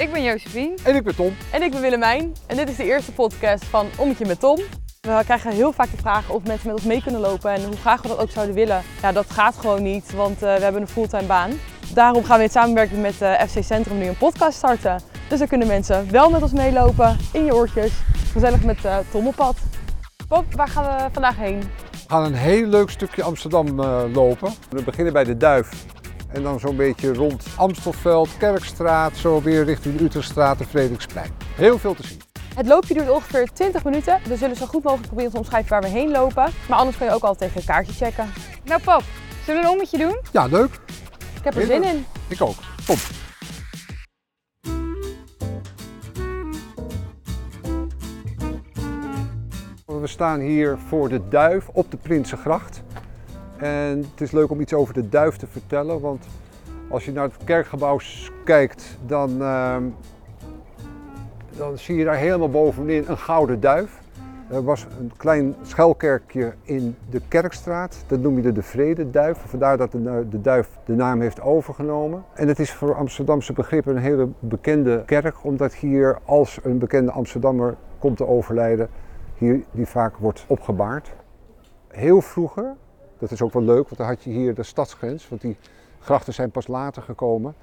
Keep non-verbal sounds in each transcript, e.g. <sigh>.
Ik ben Josephine. En ik ben Tom. En ik ben Willemijn. En dit is de eerste podcast van Ommetje met Tom. We krijgen heel vaak de vraag of mensen met ons mee kunnen lopen en hoe graag we dat ook zouden willen. Ja, dat gaat gewoon niet, want uh, we hebben een fulltime baan. Daarom gaan we in samenwerking met uh, FC Centrum nu een podcast starten. Dus dan kunnen mensen wel met ons meelopen, in je oortjes, gezellig met uh, Tom op pad. Pop, waar gaan we vandaag heen? We gaan een heel leuk stukje Amsterdam lopen. We beginnen bij de Duif. En dan zo'n beetje rond Amstelveld, Kerkstraat, zo weer richting de Utrechtstraat en Frederiksplein. Heel veel te zien. Het loopje duurt ongeveer 20 minuten. We zullen zo goed mogelijk proberen te omschrijven waar we heen lopen. Maar anders kun je ook altijd even een kaartje checken. Nou pap, zullen we een ommetje doen? Ja, leuk. Ik heb er zin in. Ik ook. Kom. We staan hier voor de Duif op de Prinsengracht. En het is leuk om iets over de duif te vertellen, want als je naar het kerkgebouw kijkt, dan, uh, dan zie je daar helemaal bovenin een gouden duif. Er was een klein schuilkerkje in de Kerkstraat, dat noem je de Vrededuif. Vandaar dat de, de duif de naam heeft overgenomen. En het is voor Amsterdamse begrippen een hele bekende kerk, omdat hier als een bekende Amsterdammer komt te overlijden, hier die vaak wordt opgebaard. Heel vroeger, dat is ook wel leuk, want dan had je hier de stadsgrens, want die grachten zijn pas later gekomen.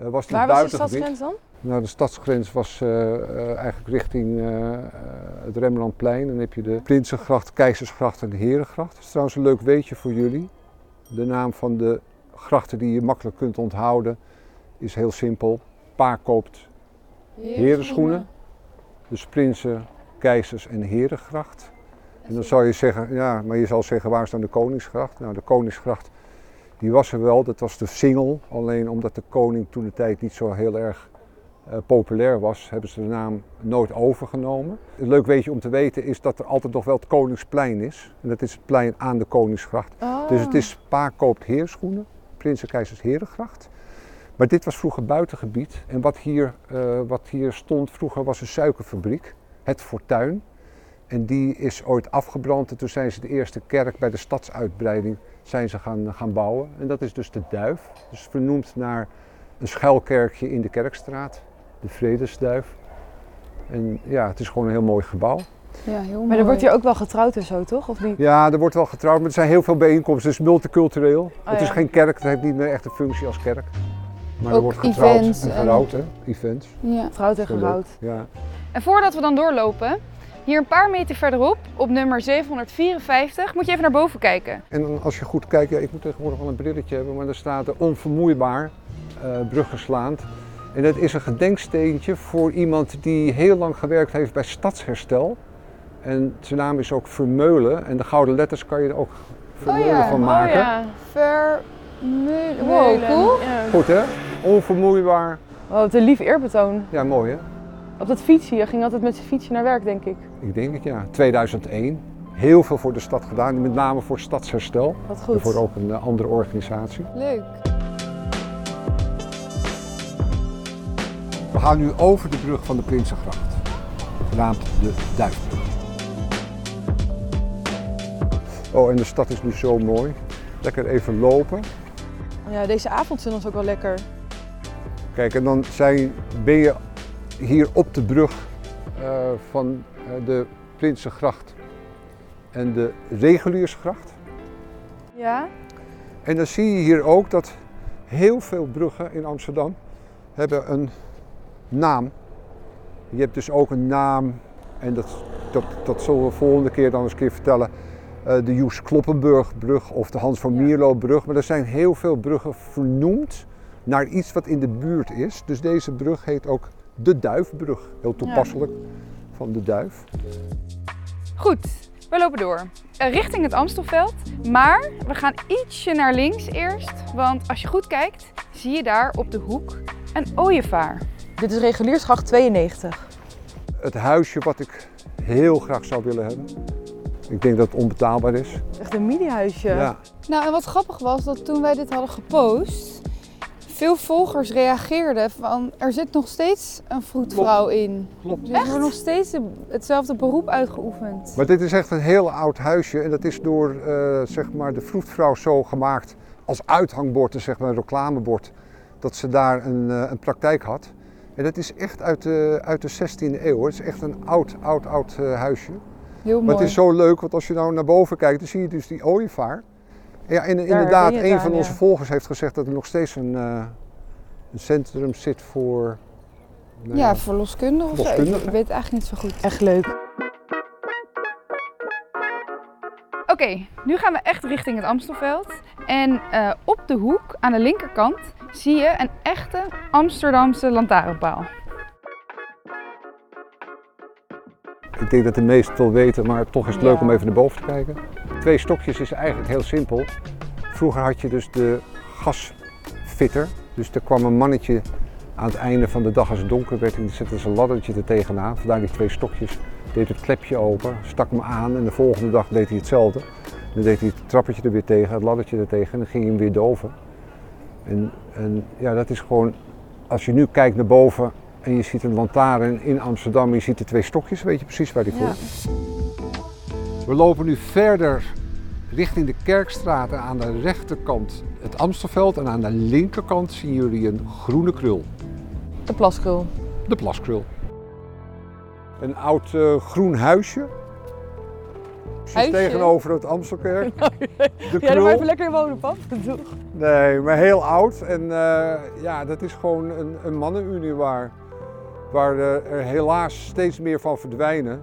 Uh, was Waar was de stadsgrens dan? Nou, de stadsgrens was uh, uh, eigenlijk richting het Rembrandtplein. Dan heb je de Prinsengracht, Keizersgracht en de Herengracht. Dat is trouwens een leuk weetje voor jullie. De naam van de grachten die je makkelijk kunt onthouden is heel simpel. Pa koopt herenschoenen. Dus Prinsen, Keizers en Herengracht. En dan zou je zeggen, ja, maar je zal zeggen, waar is dan de Koningsgracht? Nou, de Koningsgracht, die was er wel, dat was de singel. Alleen omdat de koning toen de tijd niet zo heel erg uh, populair was, hebben ze de naam nooit overgenomen. Een leuk weetje om te weten is dat er altijd nog wel het Koningsplein is. En dat is het plein aan de Koningsgracht. Oh. Dus het is Pa koopt heerschoenen, Prinsen Keizers Herengracht. Maar dit was vroeger buitengebied. En wat hier, uh, wat hier stond vroeger was een suikerfabriek, het Fortuin. En die is ooit afgebrand en toen zijn ze de eerste kerk bij de stadsuitbreiding zijn ze gaan, gaan bouwen. En dat is dus de Duif, dus vernoemd naar een schuilkerkje in de Kerkstraat, de Vredesduif. En ja, het is gewoon een heel mooi gebouw. Ja, heel mooi. Maar er wordt hier ook wel getrouwd en zo, toch? Of niet? Ja, er wordt wel getrouwd, maar er zijn heel veel bijeenkomsten. Het is multicultureel. Oh, het is ja. geen kerk, het heeft niet meer echt een functie als kerk. Maar Ook er wordt getrouwd events en en- gerouwd, hè? Events. Ja. Getrouwd en gerouwd. Ja. En voordat we dan doorlopen, hier een paar meter verderop, op nummer 754, moet je even naar boven kijken. En dan als je goed kijkt, ja, ik moet tegenwoordig wel een brilletje hebben, maar er staat er onvermoeibaar eh bruggeslaand. En dat is een gedenksteentje voor iemand die heel lang gewerkt heeft bij Stadsherstel. En zijn naam is ook Vermeulen. En de gouden letters kan je er ook Vermeulen ja. van Oh maken. ja. Vermeulen. Wow, cool. Ja. Goed hè? Onvermoeibaar. Oh, wat een lief eerbetoon. Ja, mooi hè? Op dat fietsje, je ging altijd met zijn fietsje naar werk, denk ik. Ik denk het ja. 2001. Heel veel voor de stad gedaan, met name voor Stadsherstel. Wat En goed. voor ook een eh, andere organisatie. Leuk. We gaan nu over de brug van de Prinsengracht, genaamd de Duifbrug. Oh, en de stad is nu zo mooi. Lekker even lopen. Ja, deze avondzon is ook wel lekker. Kijk, en dan zijn, ben je hier op de brug eh, van eh, de Prinsengracht en de Reguliersgracht. Ja? En dan zie je hier ook dat heel veel bruggen in Amsterdam hebben een naam. Je hebt dus ook een naam, en dat, dat, dat zullen we volgende keer dan eens een keer vertellen. eh, de Joes Kloppenburgbrug of de Hans van. Mierlobrug. Maar er zijn heel veel bruggen vernoemd naar iets wat in de buurt is. Dus deze brug heet ook de Duifbrug. Heel toepasselijk van de Duif. Goed, we lopen door. Eh, richting het Amstelveld. Maar we gaan ietsje naar links eerst. Want als je goed kijkt, zie je daar op de hoek een ooievaar. Dit is reguliersgracht 92. Het huisje wat ik heel graag zou willen hebben. Ik denk dat het onbetaalbaar is. Echt een mini-huisje. Ja. Nou, en wat grappig was dat toen wij dit hadden gepost, veel volgers reageerden van er zit nog steeds een vroedvrouw in. Klopt. Dus er wordt nog steeds de- hetzelfde beroep uitgeoefend. Maar dit is echt een heel oud huisje en dat is door eh, zeg maar de vroedvrouw zo gemaakt als uithangbord, dus zeg maar een reclamebord, dat ze daar een, eh, een praktijk had. En dat is echt uit de, uit de 16e eeuw. Het is echt een oud, oud, oud eh, huisje. Heel mooi. Maar het is zo leuk, want als je nou naar boven kijkt, dan zie je dus die ooievaar. Ja, en inderdaad, een van aan, onze ja. volgers heeft gezegd dat er nog steeds een, eh, een centrum zit voor... nou Ja, verloskundige of zo. Ik- weet het eigenlijk niet zo goed. Echt leuk. Oké, nu gaan we echt richting het Amstelveld. En eh, op de hoek aan de linkerkant zie je een echte Amsterdamse lantaarnpaal. Ik denk dat de meesten het wel weten, maar toch is het leuk om even naar boven te kijken. Twee stokjes is eigenlijk heel simpel. Vroeger had je dus de gasfitter. Dus er kwam een mannetje aan het einde van de dag als het donker werd en die zette zijn laddertje er tegenaan. Vandaar die twee stokjes. Deed het klepje open, stak hem aan en de volgende dag deed hij hetzelfde. Dan deed hij het trappetje er weer tegen, het laddertje er tegen en dan ging hij hem weer doven. En, en ja, dat is gewoon, als je nu kijkt naar boven en je ziet een lantaarn in Amsterdam je ziet de twee stokjes, weet je precies waar die Ja. is. We lopen nu verder richting de Kerkstraat en aan de rechterkant het Amstelveld en aan de linkerkant zien jullie een groene krul, De plaskrul. de plaskrul. Een oud eh, groen huisje. Precies Huisje? tegenover het Amstelkerk. <laughs> De Ja, daar krul. even lekker in wonen, pap. Nee, maar heel oud. En eh, ja, dat is gewoon een, een mannenunie waar, waar er helaas steeds meer van verdwijnen.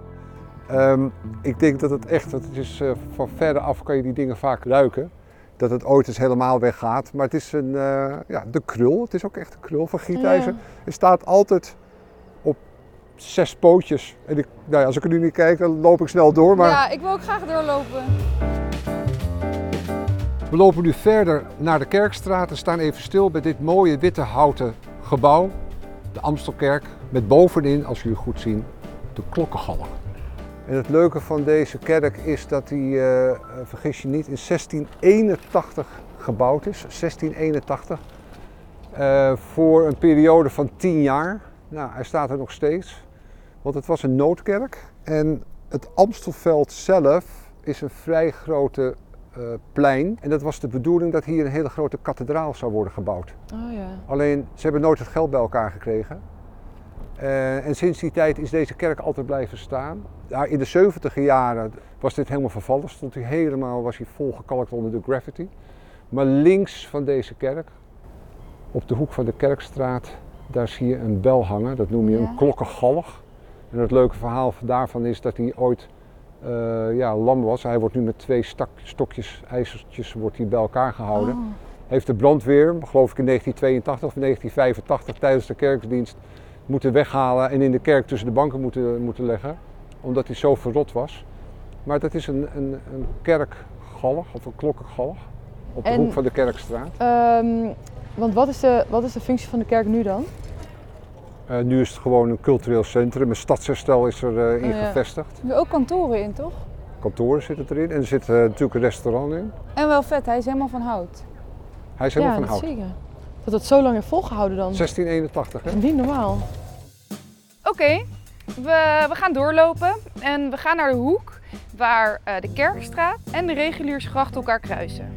Ehm, ik denk dat het echt, dat het is, eh, van verre af kan je die dingen vaak ruiken. Dat het ooit eens helemaal weggaat. Maar het is een, eh, ja, de krul. Het is ook echt een krul van gietijzer. Het staat altijd op zes pootjes. En ik, nou ja, als ik er nu niet kijk, dan loop ik snel door. Maar... Ja, ik wil ook graag doorlopen. We lopen nu verder naar de Kerkstraat en staan even stil bij dit mooie witte houten gebouw, de Amstelkerk, met bovenin, als jullie goed zien, de klokkengalg. En het leuke van deze kerk is dat die, eh, eh, vergis je niet, in 1681 gebouwd is. 1681. Eh, voor een periode van 10 jaar. Nou, hij staat er nog steeds. Want het was een noodkerk. En het Amstelveld zelf is een vrij grote plein. En dat was de bedoeling dat hier een hele grote kathedraal zou worden gebouwd. Oh ja. Alleen ze hebben nooit het geld bij elkaar gekregen. Eh, en sinds die tijd is deze kerk altijd blijven staan. Ja, in de 70 jaren was dit helemaal vervallen. Stond hij helemaal, was hij volgekalkt onder de graffiti. Maar links van deze kerk, op de hoek van de Kerkstraat, daar zie je een bel hangen. Dat noem je Ja. een klokkengalg. En het leuke verhaal daarvan is dat hij ooit eh, ja, lam was. Hij wordt nu met twee stak, stokjes, ijzertjes, wordt hij bij elkaar gehouden Oh. heeft de brandweer, geloof ik in 1982 of 1985, tijdens de kerkdienst moeten weghalen en in de kerk tussen de banken moeten, moeten leggen, omdat hij zo verrot was. Maar dat is een, een, een kerkgalg of een klokkengalg op de En- hoek van de Kerkstraat. Ehm, want wat is, de, wat is de functie van de kerk nu dan? Eh, nu is het gewoon een cultureel centrum, een stadsherstel is er eh, in Oh, ja. gevestigd. Er ook kantoren in, toch? Kantoren zitten erin en er zit eh, natuurlijk een restaurant in. En wel vet, hij is helemaal van hout. Hij is helemaal ja, van hout. je. Dat het zo lang heeft volgehouden dan. 1681 hè? Niet normaal. Oké, we, we gaan doorlopen en we gaan naar de hoek waar de Kerkstraat en de Reguliersgracht elkaar kruisen.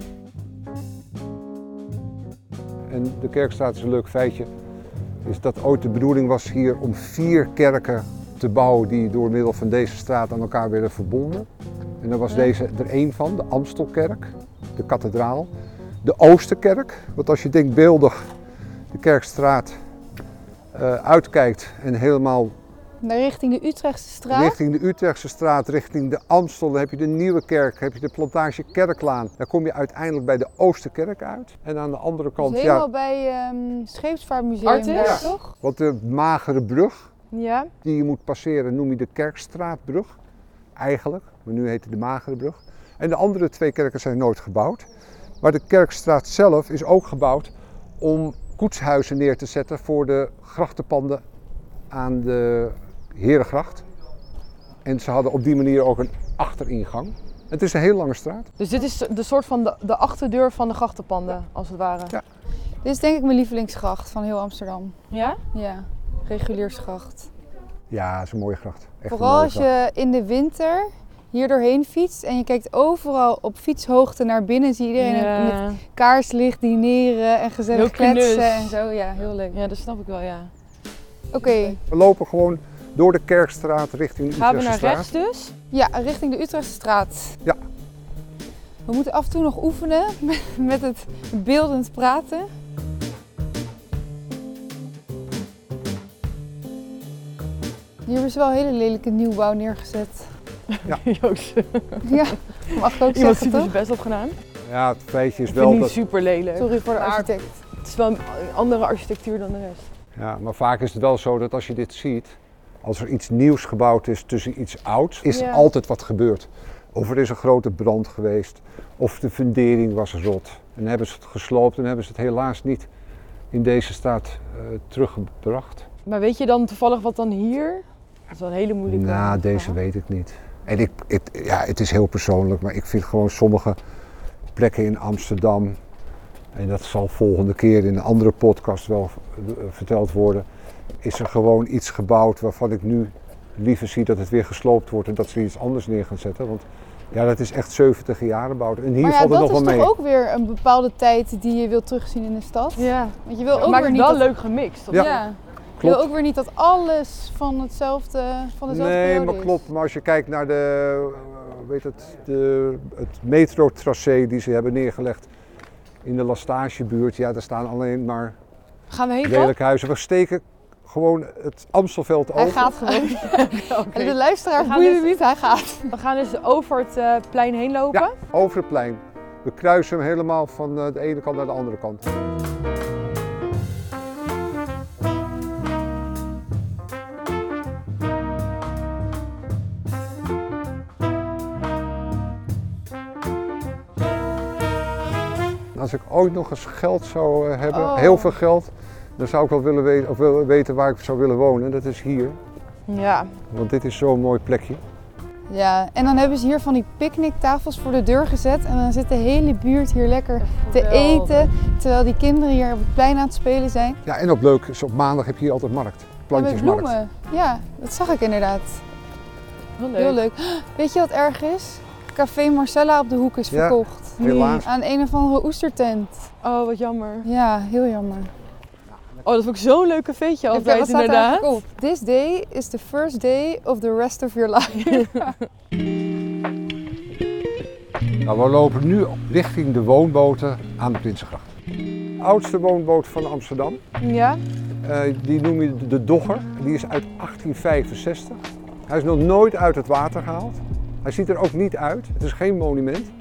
En de Kerkstraat is een leuk feitje. Is dat ooit de bedoeling was hier om vier kerken te bouwen die door middel van deze straat aan elkaar werden verbonden. En daar was deze er één van, de Amstelkerk, de kathedraal. De Oosterkerk, want als je denkbeeldig de Kerkstraat eh, uitkijkt en helemaal Naar richting de Utrechtse straat. richting de Utrechtse straat, richting de Amstel, dan heb je de Nieuwe Kerk, heb je de Plantage Kerklaan. Dan kom je uiteindelijk bij de Oosterkerk uit. En aan de andere Dus kant, helemaal ja, bij ehm Scheepsvaartmuseum Artis? Ja. toch? Want de magere brug Ja. die je moet passeren noem je de Kerkstraatbrug. Eigenlijk, maar nu heet het de magere brug. En de andere twee kerken zijn nooit gebouwd. Maar de Kerkstraat zelf is ook gebouwd om koetshuizen neer te zetten voor de grachtenpanden aan de Herengracht. En ze hadden op die manier ook een achteringang. Het is een heel lange straat. Dus dit is de soort van de, de achterdeur van de grachtenpanden, als het ware. Ja. Dit is denk ik mijn lievelingsgracht van heel Amsterdam. Ja? Ja, Reguliersgracht. Ja, het is een mooie gracht. Echt Vooral mooie als gracht. je in de winter hier doorheen fietst en je kijkt overal op fietshoogte naar binnen, zie je iedereen met kaarslicht dineren en gezellig kletsen en zo. Ja, heel leuk. ja, dat snap ik wel, ja. Oké, We lopen gewoon door de Kerkstraat richting de Gaan we naar rechts dus? ja, richting de Utrechtse straat. Ja. We moeten af en toe nog oefenen <laughs> met het beeldend praten. Hier is wel een hele lelijke nieuwbouw neergezet. <laughs> Joost. Ja, mag ik ook Iemand zeggen super zijn best op gedaan. Ja, het feitje is Ik wel vind het dat... niet super lelijk. Sorry voor de architect. Het is wel een andere architectuur dan de rest. Ja, maar vaak is het wel zo dat als je dit ziet, als er iets nieuws gebouwd is tussen iets ouds, is er Ja. altijd wat gebeurd. Of er is een grote brand geweest, of de fundering was rot. En hebben ze het gesloopt en hebben ze het helaas niet in deze staat eh, teruggebracht. Maar weet je dan toevallig wat dan hier? Dat is wel een hele moeilijke Nou, vraag. deze weet ik niet. En ik, ik, ja, het is heel persoonlijk, maar ik vind gewoon sommige plekken in Amsterdam, en dat zal volgende keer in een andere podcast wel eh, verteld worden, is er gewoon iets gebouwd waarvan ik nu liever zie dat het weer gesloopt wordt en dat ze iets anders neer gaan zetten. Want ja, dat is echt 70 jaar gebouwd. En hier Maar ja, valt het dat nog is wel toch mee. ook weer een bepaalde tijd die je wilt terugzien in de stad. Ja, Want je wil ook weer niet wel dat... leuk gemixt. of Ja. Je wil ook weer niet dat alles van hetzelfde van dezelfde Nee, periode maar is. klopt. Maar als je kijkt naar de, eh, weet het, de, het metrotracé die ze hebben neergelegd in de Lastagebuurt, ja, daar staan alleen maar Gaan we heen lelijke huizen. We steken gewoon het Amstelveld Hij over. gaat gewoon. <laughs> En de luisteraar boeit dus- hem niet, hij gaat. We gaan dus over het eh, plein heen lopen. Ja, over het plein. We kruisen hem helemaal van eh, de ene kant naar de andere kant. Als ik ooit nog eens geld zou eh, hebben, Oh. heel veel geld, dan zou ik wel willen weten, of willen weten waar ik zou willen wonen. Dat is hier, Ja. want dit is zo'n mooi plekje. Ja, en dan hebben ze hier van die picknicktafels voor de deur gezet. En dan zit de hele buurt hier lekker te eten. Terwijl die kinderen hier op het plein aan het spelen zijn. Ja, en op leuk, is op maandag heb je hier altijd markt. Plantjesmarkt. bloemen. Ja, dat zag ik inderdaad. Heel leuk. Heel leuk. Weet je wat erg is? Café Marcella op de hoek is Ja. verkocht. Helaas. Aan een of andere oestertent. Oh, wat jammer. Ja, heel jammer. Oh, dat vond ik zo'n leuk cafeetje Ja, altijd wat staat er inderdaad. op? This day is the first day of the rest of your life. <laughs> Nou, we lopen nu richting de woonboten aan de Prinsengracht. De oudste woonboot van Amsterdam, Ja. eh, die noem je de Dogger. Die is uit 1865. Hij is nog nooit uit het water gehaald. Hij ziet er ook niet uit. Het is geen monument.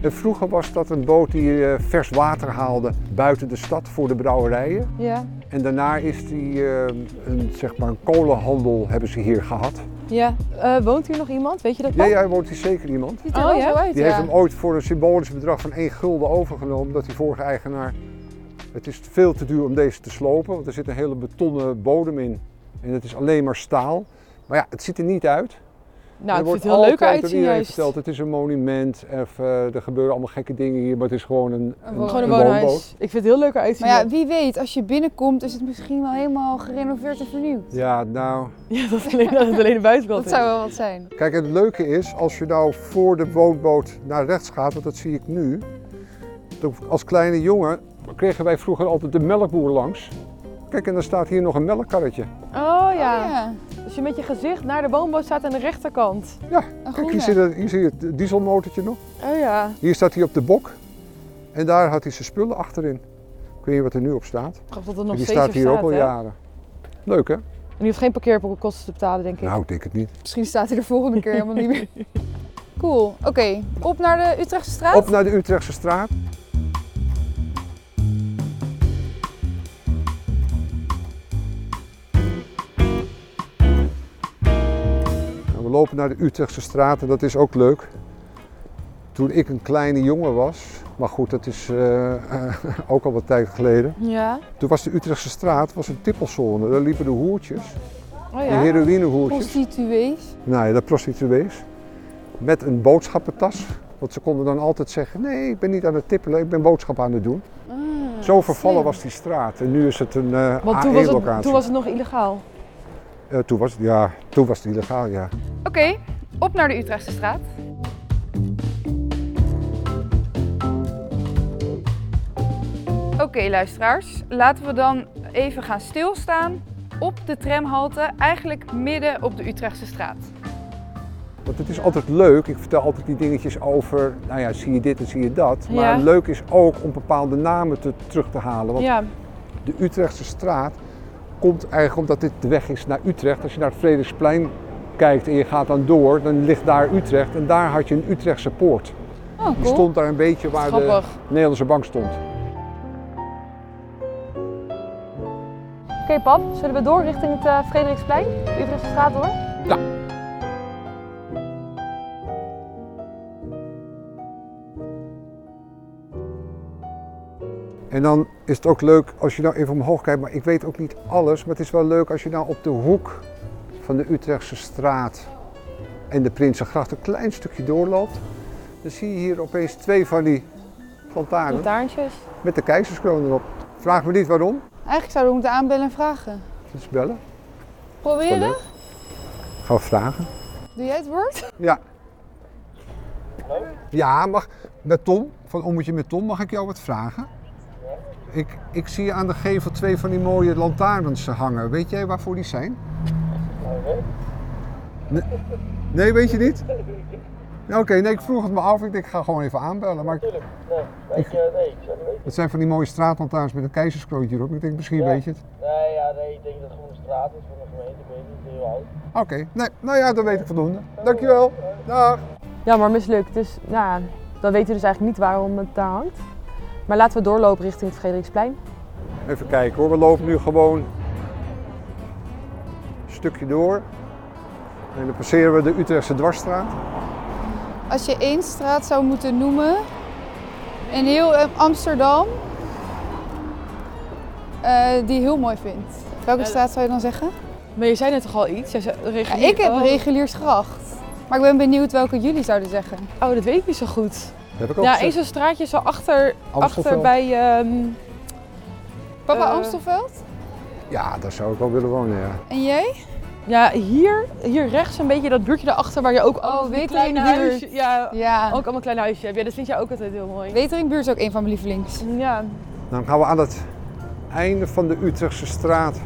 En vroeger was dat een boot die eh, vers water haalde buiten de stad voor de brouwerijen. Ja. En daarna is die, eh, een, zeg maar een kolenhandel hebben ze hier gehad. Ja. Eh, woont hier nog iemand? Weet je dat? Ja, ja, woont hier zeker iemand. Ziet er Oh, wel ja? zo uit, Die ja. heeft hem ooit voor een symbolisch bedrag van 1 gulden overgenomen, omdat die vorige eigenaar. Het is veel te duur om deze te slopen, want er zit een hele betonnen bodem in. En het is alleen maar staal. Maar ja, het ziet er niet uit. Nou, er ik vind wordt het heel leuk uitzien juist. verteld, het is een monument, of, eh, er gebeuren allemaal gekke dingen hier, maar het is gewoon een, Een een, Gewoon een een woonhuis. Ik vind het heel leuk uitzien. Maar ja, wie weet, als je binnenkomt is het misschien wel helemaal gerenoveerd en vernieuwd. Ja, nou, <laughs> Ja, dat is alleen, dat is alleen de buitenkant. Dat zou wel wat zijn. Kijk, het leuke is, als je nou voor de woonboot naar rechts gaat, want dat zie ik nu. dat Als kleine jongen kregen wij vroeger altijd de melkboer langs. Kijk, en dan staat hier nog een melkkarretje. Oh Oh, ja. ja. Als je met je gezicht naar de woonboot staat aan de rechterkant. Een Kijk, groene. hier, zit het, hier zie je het dieselmotortje nog. Oh ja. Hier staat hij op de bok. En daar had hij zijn spullen achterin. Ik weet niet wat er nu op staat. Ik geloof dat er nog En die steeds staat hier ook al hè? jaren. Leuk hè? En die hoeft geen parkeerkosten te betalen, denk ik. Nou, ik denk het niet. Misschien staat hij de volgende keer helemaal niet meer. <laughs> Cool. Oké, op naar de Utrechtse straat. Op naar de Utrechtse straat. Lopen naar de Utrechtse straat en dat is ook leuk. Toen ik een kleine jongen was, maar goed, dat is eh, <laughs> ook al wat tijd geleden. Ja. Toen was de Utrechtse straat was een tippelzone. Daar liepen de hoertjes, Oh de ja. heroïnehoertjes. Prostituees. Nou ja, de prostituees. Met een boodschappentas. Want ze konden dan altijd zeggen, nee, ik ben niet aan het tippelen, ik ben boodschap aan het doen. Ah, Zo vervallen slim. was die straat. En nu is het een eh Want toen was, het, toen was het nog illegaal. Eh, toen was ja, toen was het illegaal, ja. Oké, op naar de Utrechtse straat. Oké luisteraars, laten we dan even gaan stilstaan op de tramhalte, eigenlijk midden op de Utrechtse straat. Want het is altijd leuk, ik vertel altijd die dingetjes over, nou ja, zie je dit en zie je dat. Maar Ja. leuk is ook om bepaalde namen te, terug te halen. Want Ja, de Utrechtse straat komt eigenlijk omdat dit de weg is naar Utrecht. Als je naar het Frederiksplein kijkt en je gaat dan door, dan ligt daar Utrecht. En daar had je een Utrechtse poort. Oh, Die stond daar een beetje waar de. Nederlandse bank stond. Oké pap, zullen we door richting het eh, Frederiksplein? De Utrechtse straat door? Ja. En dan is het ook leuk als je nou even omhoog kijkt, maar ik weet ook niet alles. Maar het is wel leuk als je nou op de hoek van de Utrechtse straat en de Prinsengracht een klein stukje doorloopt. Dan zie je hier opeens twee van die lantaarnen Lantaarntjes. met de keizerskroon erop. Vraag me niet waarom. Eigenlijk zouden we moeten aanbellen en vragen. Dus bellen. Proberen? Gaan we vragen. Doe jij het woord? Ja. Ja, mag, met Tom, van Ommetje met Tom, mag ik jou wat vragen? Ik, ik zie aan de gevel twee van die mooie lantaarns hangen. Weet jij waarvoor die zijn? Nee, nee weet je niet? Oké, nee, ik vroeg het me af. Ik denk, ik ga gewoon even aanbellen. Maar ik- Nee, ik, nee, ik zou niet weten. het zijn van die mooie straatlantaarns met een keizerskroontje erop. Ik denk, misschien Ja. weet je het. Nee, ja, nee, ik denk dat het gewoon een straat is van de gemeente. Ik weet niet, heel oud. Oké, nee, nou ja, dan weet ik voldoende. Dankjewel. Dag. Ja, maar mislukt. Dus nou, ja, dan weten we dus eigenlijk niet waarom het daar hangt. Maar laten we doorlopen richting het Frederiksplein. Even kijken hoor, we lopen nu gewoon stukje door. En dan passeren we de Utrechtse dwarsstraat. Als je één straat zou moeten noemen in heel eh, Amsterdam, eh, die je heel mooi vindt. Welke straat zou je dan zeggen? Maar je zei net toch al iets? Ja, ik heb oh. Reguliersgracht. Maar ik ben benieuwd welke jullie zouden zeggen. Oh, dat weet ik niet zo goed. Dat heb ik ook Ja, één zo'n straatje zo achter, achter bij... ehm, Papa Eh, Amstelveld? Ja, daar zou ik wel willen wonen, ja. En jij? ja, hier, hier rechts een beetje dat buurtje daarachter waar je ook kleine Weteringbuurt. huisjes... Ja, Ja. ook allemaal kleine huisjes hebt. Ja, dat vind jij ook altijd heel mooi. Weteringbuurt is ook een van mijn lievelings. Ja, Dan gaan we aan het einde van de Utrechtse straat.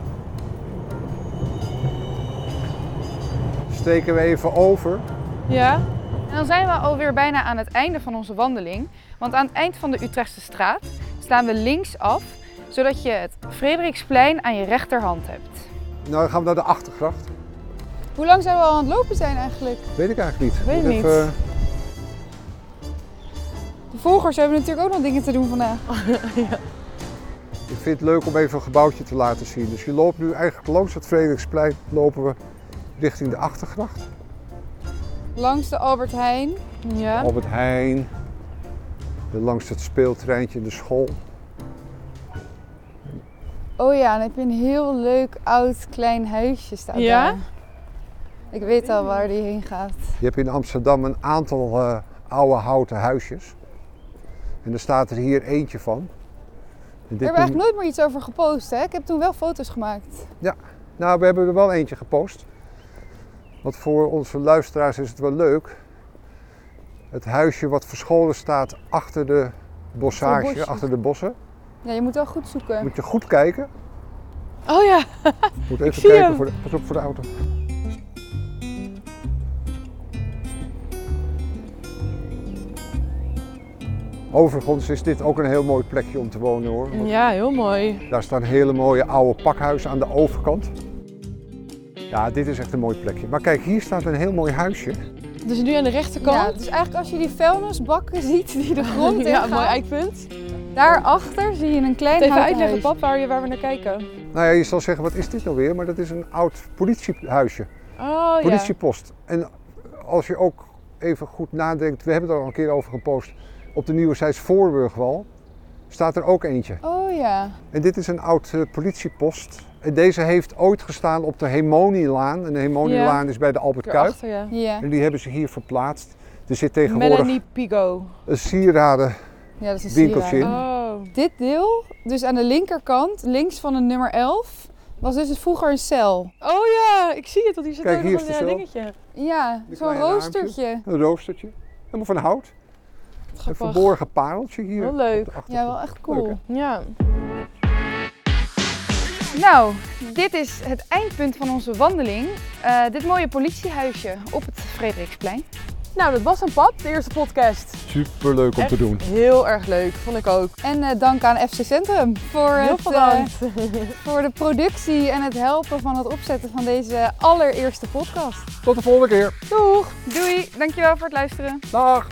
Steken we even over. ja. En dan zijn we alweer bijna aan het einde van onze wandeling. Want aan het eind van de Utrechtse straat slaan we linksaf, zodat je het Frederiksplein aan je rechterhand hebt. Nou, dan gaan we naar de Achtergracht. Hoe lang zouden we al aan het lopen zijn eigenlijk? Weet ik eigenlijk niet. Weet Moet niet. even- De volgers hebben natuurlijk ook nog dingen te doen vandaag. <laughs> Ik vind het leuk om even een gebouwtje te laten zien. Dus je loopt nu eigenlijk langs het Frederiksplein, lopen we richting de Achtergracht. Langs de Albert Heijn. Ja. Albert Heijn, langs het speeltreintje, de school. Oh ja, dan heb je een heel leuk oud klein huisje staan Ja? daar. Ik weet al waar die heen gaat. Je hebt in Amsterdam een aantal eh, oude houten huisjes. En er staat er hier eentje van. En We dit hebben noem- eigenlijk nooit meer iets over gepost, hè? Ik heb toen wel foto's gemaakt. Nou, we hebben er wel eentje gepost. Want voor onze luisteraars is het wel leuk. Het huisje wat verscholen staat achter de bossage, achter de bossen. Ja, je moet wel goed zoeken. Moet je goed kijken. Oh ja. Moet <laughs> even zie kijken. hem. Voor de, pas op voor de auto. Overigens is dit ook een heel mooi plekje om te wonen hoor. Want Ja, heel mooi. Daar staan hele mooie oude pakhuizen aan de overkant. Ja, dit is echt een mooi plekje. Maar kijk, hier staat een heel mooi huisje. Dus nu aan de rechterkant. Ja, dus eigenlijk als je die vuilnisbakken <laughs> ziet die de grond in ja, gaan, mooi eikpunt. Daarachter zie je een klein Even uitleggen, huisje. pap, waar, je, waar we naar kijken. Nou ja, je zal zeggen, wat is dit nou weer? Maar dat is een oud politiehuisje, Oh politiepost. En als je ook even goed nadenkt, we hebben er al een keer over gepost, op de Nieuwe Zijds Voorburgwal staat er ook eentje. Oh ja. En dit is een oud eh, politiepost. En deze heeft ooit gestaan op de Hemonielaan. En de Hemonielaan is bij de Albert. Kuip. Achter, ja. Ja. En die hebben ze hier verplaatst. Er zit tegenwoordig Melanie Pigo. een sieraden ja, dat is een Winkeltje. Oh. Dit deel, dus aan de linkerkant, links van het nummer 11, was dus vroeger een cel. Oh ja, ik zie het, want hier zit Kijk, ook hier nog is een de cel. dingetje. Ja, Die zo'n kleine roostertje. Een roostertje. Helemaal van hout. Een Grappig. verborgen pareltje hier. Heel leuk. op de achtergrond. Ja, wel echt Leuk, cool. hè? Ja. Nou, dit is het eindpunt van onze wandeling. Eh, dit mooie politiehuisje op het Frederiksplein. Nou, dat was een pad, de eerste podcast. Super leuk om Echt te doen. Heel erg leuk, vond ik ook. En eh, dank aan FC Centrum voor, Heel het, veel eh, dank. <laughs> voor de productie en het helpen van het opzetten van deze allereerste podcast. Tot de volgende keer. Doeg! Doei! Dankjewel voor het luisteren. Dag.